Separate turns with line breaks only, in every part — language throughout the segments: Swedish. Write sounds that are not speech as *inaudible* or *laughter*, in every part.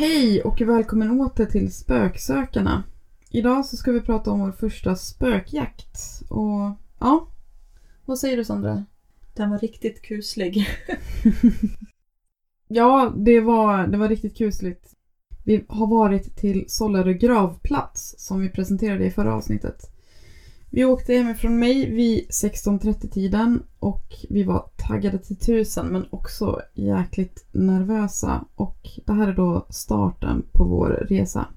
Hej och välkommen åter till Spöksökarna. Idag så ska vi prata om vår första spökjakt. Och ja, vad säger du Sandra?
Den var riktigt kuslig. *laughs*
Ja, det var, det var riktigt kusligt. Vi har varit till Sollerö gravplats som vi presenterade i förra avsnittet. Vi åkte hemifrån mig vid 16.30-tiden och vi var taggade till tusen men också jäkligt nervösa. Och det här är då starten på vår resa.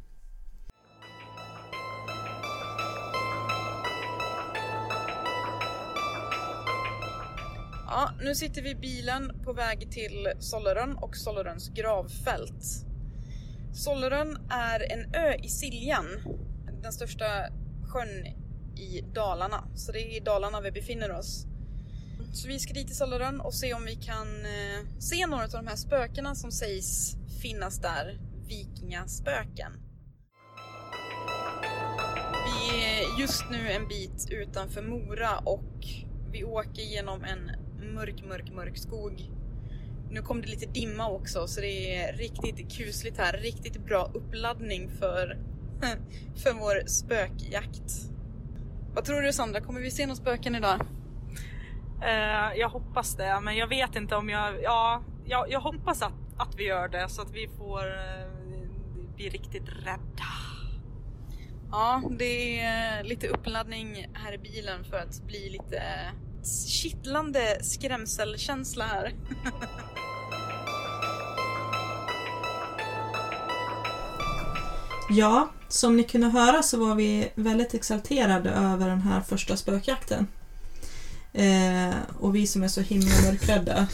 Ja, nu sitter vi i bilen på väg till Sollerön och Solleröns gravfält. Sollerön är en ö i Siljan, den största sjön i Dalarna. Så det är i Dalarna vi befinner oss. Så vi ska dit till Sollerön och se om vi kan eh, se några av de här spökena som sägs finnas där. Vikingaspöken. Vi är just nu en bit utanför Mora och vi åker genom en mörk, mörk, mörk skog. Nu kom det lite dimma också så det är riktigt kusligt här. Riktigt bra uppladdning för, *laughs* för vår spökjakt. Vad tror du Sandra, kommer vi se några spöken idag?
Eh, jag hoppas det, men jag vet inte om jag... Ja, jag, jag hoppas att, att vi gör det så att vi får uh, bli riktigt rädda.
Ja, det är lite uppladdning här i bilen för att bli lite kittlande skrämselkänsla här. *laughs*
Ja, som ni kunde höra så var vi väldigt exalterade över den här första spökjakten. Eh, och vi som är så himla mörkrädda.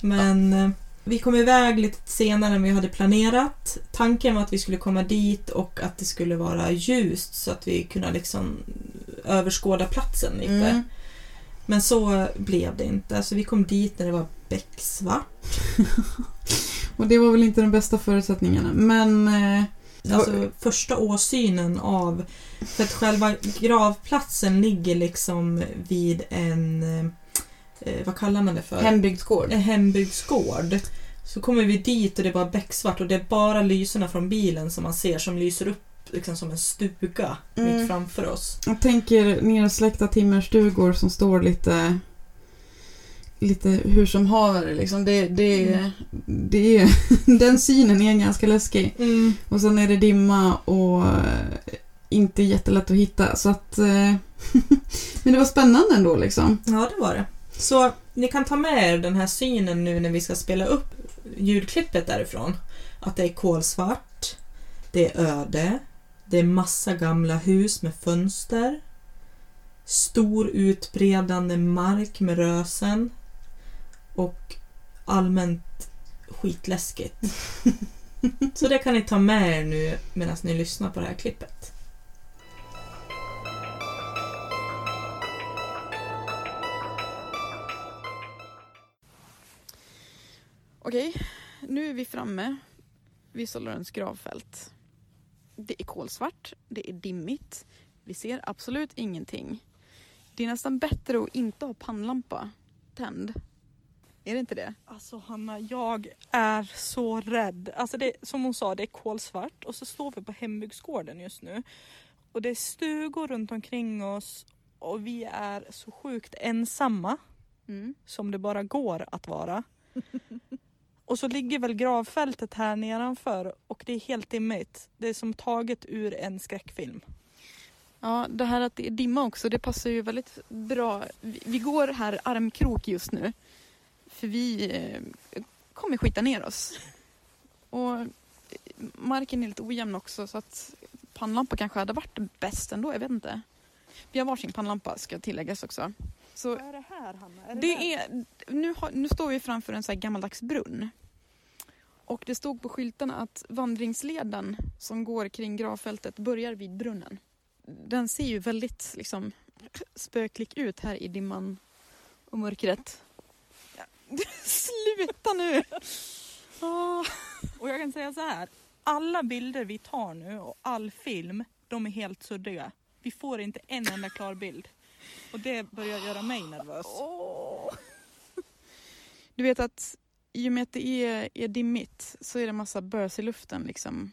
Men eh, vi kom iväg lite senare än vi hade planerat. Tanken var att vi skulle komma dit och att det skulle vara ljust så att vi kunde liksom överskåda platsen lite.
Mm.
Men så blev det inte. Alltså vi kom dit när det var becksvart. *laughs*
Och det var väl inte de bästa förutsättningarna. Men eh,
Alltså första åsynen av... För att själva gravplatsen ligger liksom vid en... Eh, vad kallar man det för?
hembygdsgård.
en hembygdsgård. Så kommer vi dit och det är bara becksvart och det är bara lyserna från bilen som man ser som lyser upp liksom som en stuga
Mm.
mitt framför oss.
Jag tänker nersläckta timmerstugor som står lite lite hur som haver liksom. Det, det,
Mm.
det är, *laughs* den synen är ganska läskig. Och sen är det dimma och eh, inte jättelätt att hitta. Så att... eh, *laughs* Men det var spännande ändå liksom.
Ja, det var det. Så ni kan ta med er den här synen nu när vi ska spela upp ljudklippet därifrån. Att det är kolsvart, det är öde, det är massa gamla hus med fönster, stor utbredande mark med rösen och allmänt skitläskigt. Så det kan ni ta med er nu medan ni lyssnar på det här klippet.
Okej, nu är vi framme vid Solörens gravfält. Det är kolsvart, det är dimmigt, vi ser absolut ingenting. Det är nästan bättre att inte ha pannlampa tänd. Är det inte det?
Alltså Hanna, jag är så rädd. Alltså det, som hon sa, det är kolsvart och så står vi på hembygdsgården just nu. Och det är stugor runt omkring oss och vi är så sjukt ensamma
Mm.
som det bara går att vara. *laughs* och så ligger väl gravfältet här nedanför och det är helt dimmigt. Det är som taget ur en skräckfilm.
Ja, det här att det är dimma också, det passar ju väldigt bra. Vi, vi går här armkrok just nu. För vi eh, kommer skita ner oss. Och marken är lite ojämn också så att pannlampa kanske hade varit bäst ändå, jag vet inte. Vi har varsin pannlampa ska tilläggas också. Så
Vad är det här Hanna?
det är, nu, har, nu står vi framför en så här gammaldags brunn. Och det stod på skyltarna att vandringsleden som går kring gravfältet börjar vid brunnen. Den ser ju väldigt liksom, spöklik ut här i dimman och mörkret. *laughs* Sluta nu! Ah.
Och jag kan säga så här. Alla bilder vi tar nu och all film, de är helt suddiga. Vi får inte en enda klar bild. Och det börjar göra mig nervös.
Åh. Du vet att i och med att det är, är dimmigt så är det massa bös i luften liksom.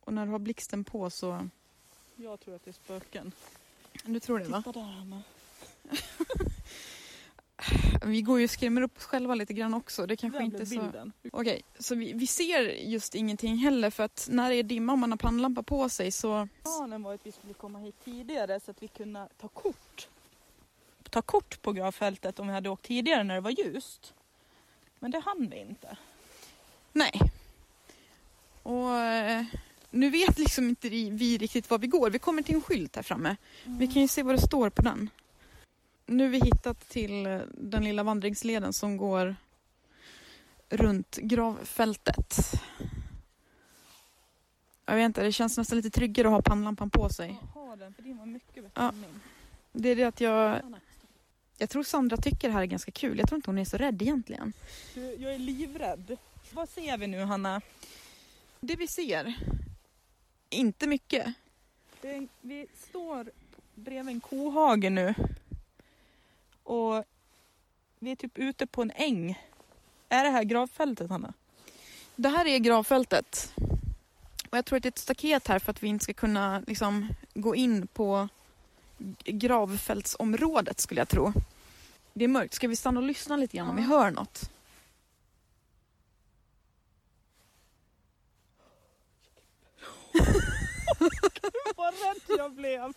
Och när du har blixten på så...
Jag tror att det är spöken.
Du tror det va?
Titta där Hanna. *laughs*
Vi går ju och skrämmer upp oss själva lite grann också. Det kanske inte så...
bilden.
Okej, så vi, vi ser just ingenting heller för att när det är dimma och man har pannlampa på sig så...
Planen var att vi skulle komma hit tidigare så att vi kunde ta kort. Ta kort på gravfältet om vi hade åkt tidigare när det var ljust. Men det hann vi inte.
Nej. Och eh, nu vet liksom inte vi riktigt var vi går. Vi kommer till en skylt här framme. Vi kan ju se vad det står på den. Nu har vi hittat till eh, den lilla vandringsleden som går runt gravfältet. Jag vet inte, det känns nästan lite tryggare att ha pannlampan på sig.
Ha den, för din var mycket bättre
Ja.
min.
Det är det att jag... Jag tror Sandra tycker det här är ganska kul. Jag tror inte hon är så rädd egentligen.
Jag är livrädd. Vad ser vi nu Hanna?
Det vi ser, inte mycket.
Det vi står bredvid en kohage nu. Och vi är typ ute på en äng. Är det här gravfältet Hanna?
Det här är gravfältet. Och jag tror att det är ett staket här för att vi inte ska kunna liksom, gå in på gravfältsområdet skulle jag tro. Det är mörkt. Ska vi stanna och lyssna lite grann om vi hör något? *laughs*
Vad rädd jag blev.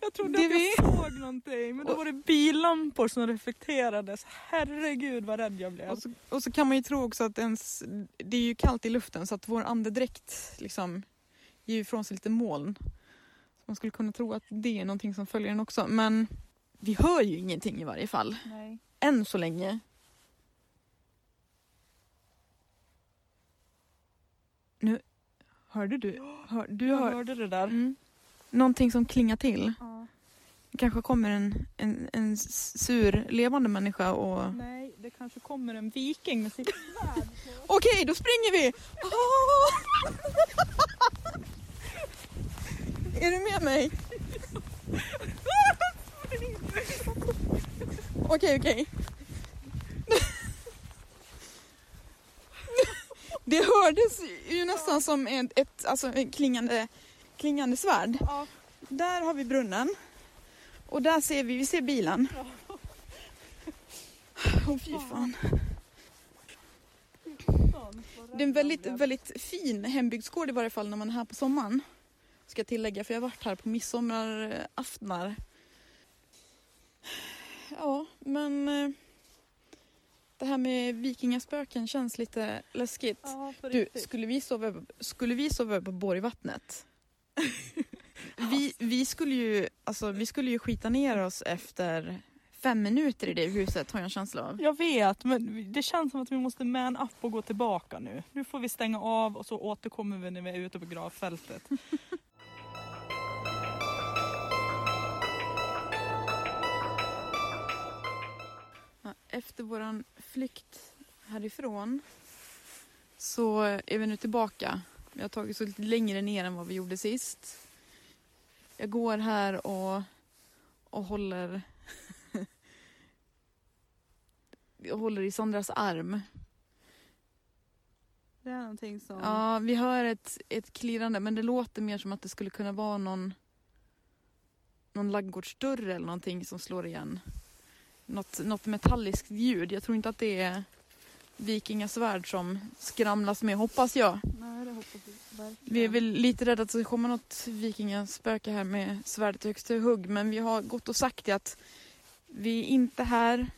Jag trodde
Det
att
vi-
jag såg någonting men då var det billampor som reflekterades. Herregud vad rädd jag blev.
Och så, och så kan man ju tro också att ens, det är ju kallt i luften så att vår andedräkt liksom ger ifrån sig lite moln. Så man skulle kunna tro att det är någonting som följer den också. Men vi hör ju ingenting i varje fall.
Nej.
Än så länge. Nu, hörde du? Hör, du
Jag
hör,
hörde det där.
mm, någonting som klingar till.
Ja.
Kanske kommer en, en, en sur levande människa och...
Nej, det kanske kommer en viking med sitt svärd.
Okej, då springer vi! *laughs* Är du med mig? Okej, okej. Det hördes ju nästan som ett, ett alltså, klingande, klingande svärd.
Ja.
Där har vi brunnen. Och där ser vi, vi ser bilen. Åh fy fan. Det är en väldigt, väldigt fin hembygdsgård i varje fall när man är här på sommaren. Ska jag tillägga, för jag har varit här på midsommaraftnar. Ja, men eh, det här med vikingaspöken känns lite läskigt.
Ja,
Du, skulle vi sova skulle vi sova på Borgvattnet? *laughs* vi, vi, skulle ju, alltså, vi skulle ju skita ner oss efter fem minuter i det huset har jag en känsla av.
Jag vet, men det känns som att vi måste man up och gå tillbaka nu. Nu får vi stänga av och så återkommer vi när vi är ute på gravfältet. *laughs*
Ja, Efter våran flykt härifrån så är vi nu tillbaka. Vi har tagit oss lite längre ner än vad vi gjorde sist. Jag går här och, och håller *laughs* jag håller i Sandras arm.
Det är någonting som...
Ja, vi hör ett, ett klirrande men det låter mer som att det skulle kunna vara någon någon ladugårdsdörr eller någonting som slår igen. Något, något metalliskt ljud. Jag tror inte att det är vikingasvärd som skramlas med, hoppas jag.
Nej, vi
är väl lite rädda att det kommer något vikingaspöke här med svärdet högst till hugg men vi har gått och sagt det att vi är inte här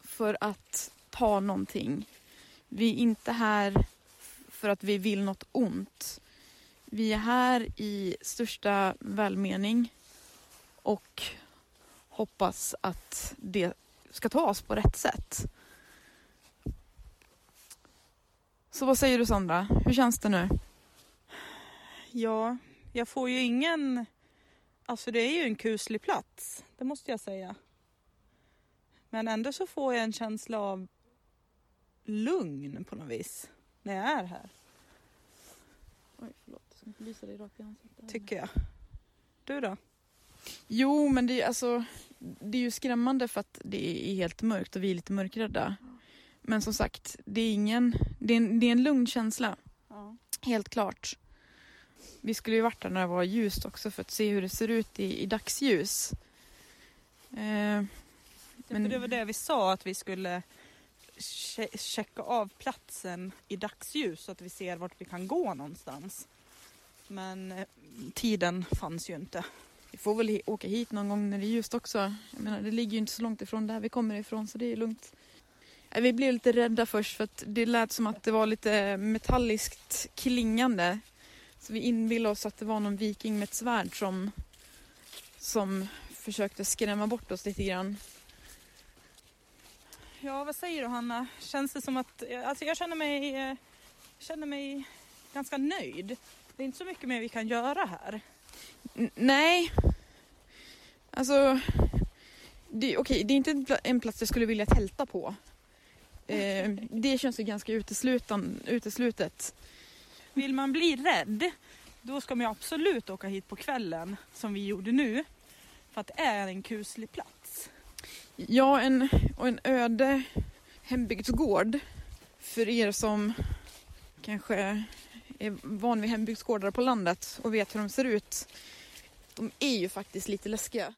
för att ta någonting. Vi är inte här för att vi vill något ont. Vi är här i största välmening och hoppas att det ska tas på rätt sätt. Så vad säger du Sandra? Hur känns det nu?
Ja, jag får ju ingen... Alltså det är ju en kuslig plats, det måste jag säga. Men ändå så får jag en känsla av lugn på något vis när jag är här,
Oj, förlåt. Jag ska inte lysa dig rakt i ansiktet.
tycker jag. Du då?
Jo, men det är, alltså, det är ju skrämmande för att det är helt mörkt och vi är lite mörkrädda. Men som sagt, det är ingen, det är en, det är en lugn känsla.
Ja.
Helt klart. Vi skulle ju varit där när det var ljust också för att se hur det ser ut i, i dagsljus. Eh,
Men det var det vi sa att vi skulle che- checka av platsen i dagsljus så att vi ser vart vi kan gå någonstans. Men eh, tiden fanns ju inte.
vi får väl åka hit någon gång när det är ljust också. Jag menar, det ligger ju inte så långt ifrån där vi kommer ifrån så det är lugnt. Eh, Vi blev lite rädda först för att det lät som att det var lite metalliskt klingande. Så vi inbillade oss att det var någon viking med ett svärd som, som försökte skrämma bort oss lite grann.
Ja, vad säger du Hanna? Känns det som att... Alltså jag känner mig, eh, känner mig ganska nöjd. Det är inte så mycket mer vi kan göra här.
N- nej. Alltså, det, okej, det är inte en plats jag skulle vilja tälta på. Eh, det känns ju ganska uteslutet.
Vill man bli rädd, då ska man absolut åka hit på kvällen som vi gjorde nu. För att det är en kuslig plats.
Ja, en, och en öde hembygdsgård. För er som kanske är van vid hembygdsgårdar på landet och vet hur de ser ut. De är ju faktiskt lite läskiga.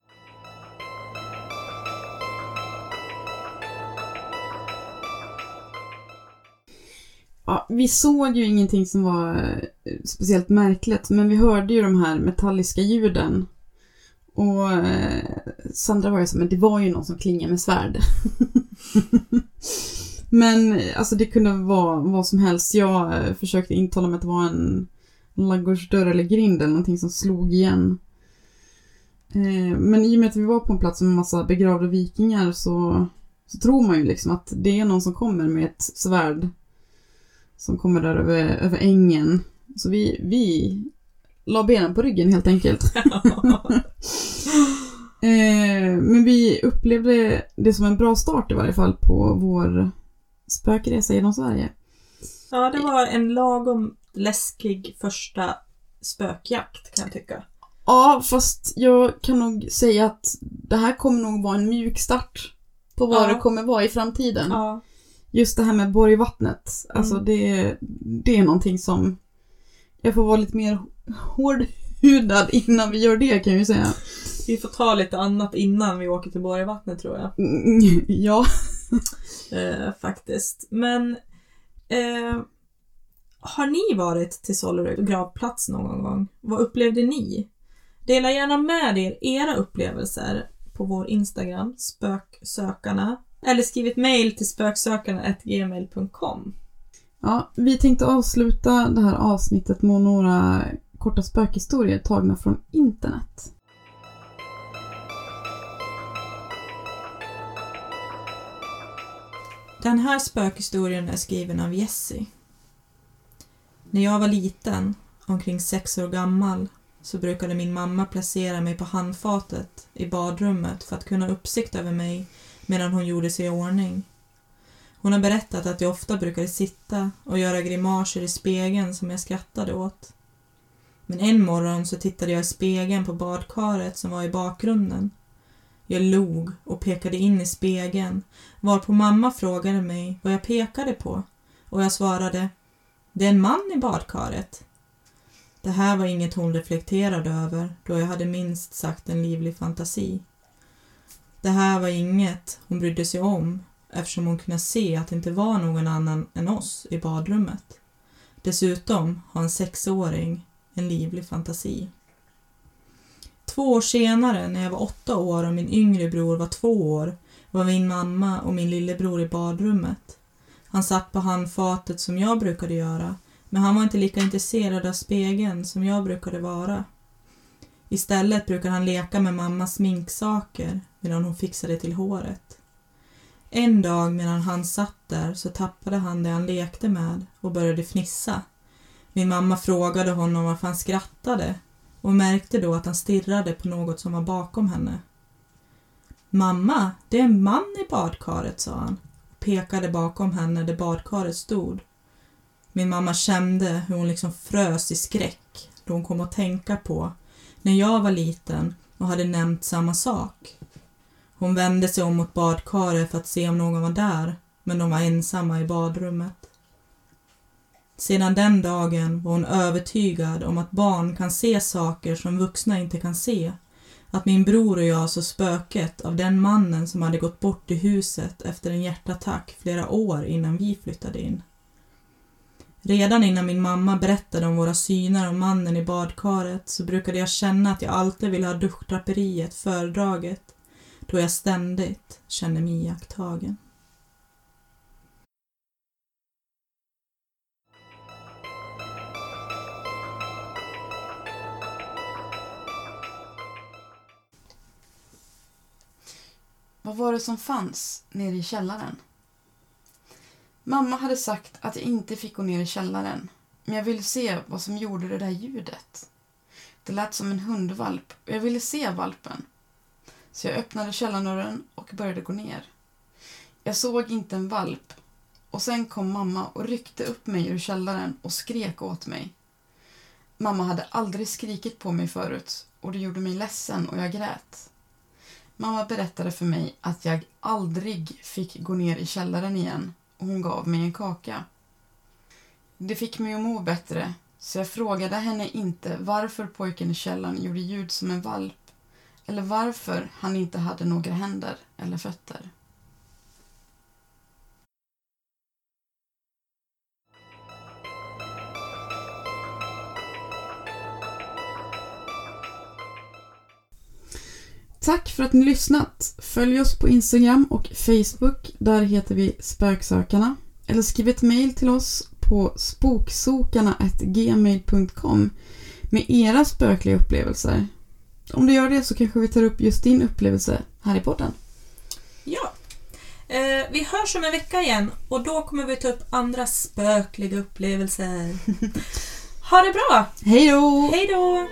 Ja, vi såg ju ingenting som var eh, speciellt märkligt, men vi hörde ju de här metalliska ljuden. Och eh, Sandra var ju så, men det var ju någon som klingade med svärd. *laughs* men alltså det kunde vara vad som helst. Jag eh, försökte intala mig att det var en ladugårdsdörr eller grind eller någonting som slog igen. Men i och med att vi var på en plats med en massa begravda vikingar så, så tror man ju liksom att det är någon som kommer med ett svärd som kommer där över, över ängen. Så vi, vi la benen på ryggen helt enkelt. *laughs* *laughs* eh, men vi upplevde det som en bra start i varje fall på vår spökresa genom Sverige.
Ja, det var en lagom läskig första spökjakt kan jag tycka.
Ja, fast jag kan nog säga att det här kommer nog vara en mjuk start på vad
Ja.
det kommer vara i framtiden.
Ja.
Just det här med Borgvattnet, alltså
Mm.
det, det är någonting som jag får vara lite mer hårdhudad innan vi gör det kan jag ju säga.
Vi får ta lite annat innan vi åker till Borgvattnet tror jag.
Mm, Ja, *laughs*
Eh, faktiskt. Men eh, har ni varit till Sollerud gravplats någon gång? Vad upplevde ni? Dela gärna med er era upplevelser på vår Instagram, spöksökarna. Eller skriv ett mail till spöksökarna.gmail.com.
ja, vi tänkte avsluta det här avsnittet med några korta spökhistorier tagna från internet.
Den här spökhistorien är skriven av Jessie. När jag var liten, omkring sex år gammal, så brukade min mamma placera mig på handfatet i badrummet för att kunna ha uppsikt över mig medan hon gjorde sig i ordning. Hon har berättat att jag ofta brukade sitta och göra grimaser i spegeln som jag skrattade åt. Men en morgon så tittade jag i spegeln på badkaret som var i bakgrunden. Jag log och pekade in i spegeln Varpå mamma frågade mig vad jag pekade på och jag svarade Det är en man i badkaret. Det här var inget hon reflekterade över då jag hade minst sagt en livlig fantasi. Det här var inget hon brydde sig om eftersom hon kunde se att det inte var någon annan än oss i badrummet. Dessutom har en sexåring en livlig fantasi. Två år senare, när jag var åtta år och min yngre bror var två år, var min mamma och min lillebror i badrummet. Han satt på handfatet som jag brukade göra, men han var inte lika intresserad av spegeln som jag brukade vara. Istället brukade han leka med mammas sminksaker medan hon fixade till håret. En dag medan han satt där så tappade han det han lekte med och började fnissa. Min mamma frågade honom varför han skrattade och märkte då att han stirrade på något som var bakom henne. Mamma, det är en man i badkaret, sa han och pekade bakom henne där badkaret stod. Min mamma kände hur hon liksom frös i skräck då hon kom att tänka på när jag var liten och hade nämnt samma sak. Hon vände sig om mot badkaret för att se om någon var där men de var ensamma i badrummet. Sedan den dagen var hon övertygad om att barn kan se saker som vuxna inte kan se. Att min bror och jag såg spöket av den mannen som hade gått bort i huset efter en hjärtattack flera år innan vi flyttade in. Redan innan min mamma berättade om våra syner om mannen i badkaret så brukade jag känna att jag alltid ville ha duschdraperiet föredraget då jag ständigt känner mig iakttagen.
Vad var det som fanns nere i källaren? Mamma hade sagt att jag inte fick gå ner i källaren, men jag ville se vad som gjorde det där ljudet. Det lät som en hundvalp och jag ville se valpen. Så jag öppnade källardörren och började gå ner. Jag såg inte en valp och sen kom mamma och ryckte upp mig ur källaren och skrek åt mig. Mamma hade aldrig skrikit på mig förut och det gjorde mig ledsen och jag grät. Mamma berättade för mig att jag aldrig fick gå ner i källaren igen och hon gav mig en kaka. Det fick mig att må bättre så jag frågade henne inte varför pojken i källaren gjorde ljud som en valp eller varför han inte hade några händer eller fötter. Tack för att ni lyssnat. Följ oss på Instagram och Facebook. Där heter vi Spöksökarna. Eller skriv ett mejl till oss på spoksokarna.gmail.com med era spökliga upplevelser. Om du gör det så kanske vi tar upp just din upplevelse här i podden.
Ja. Eh, vi hörs om en vecka igen och då kommer vi ta upp andra spökliga upplevelser. *laughs* ha det bra!
Hej då!
Hej då!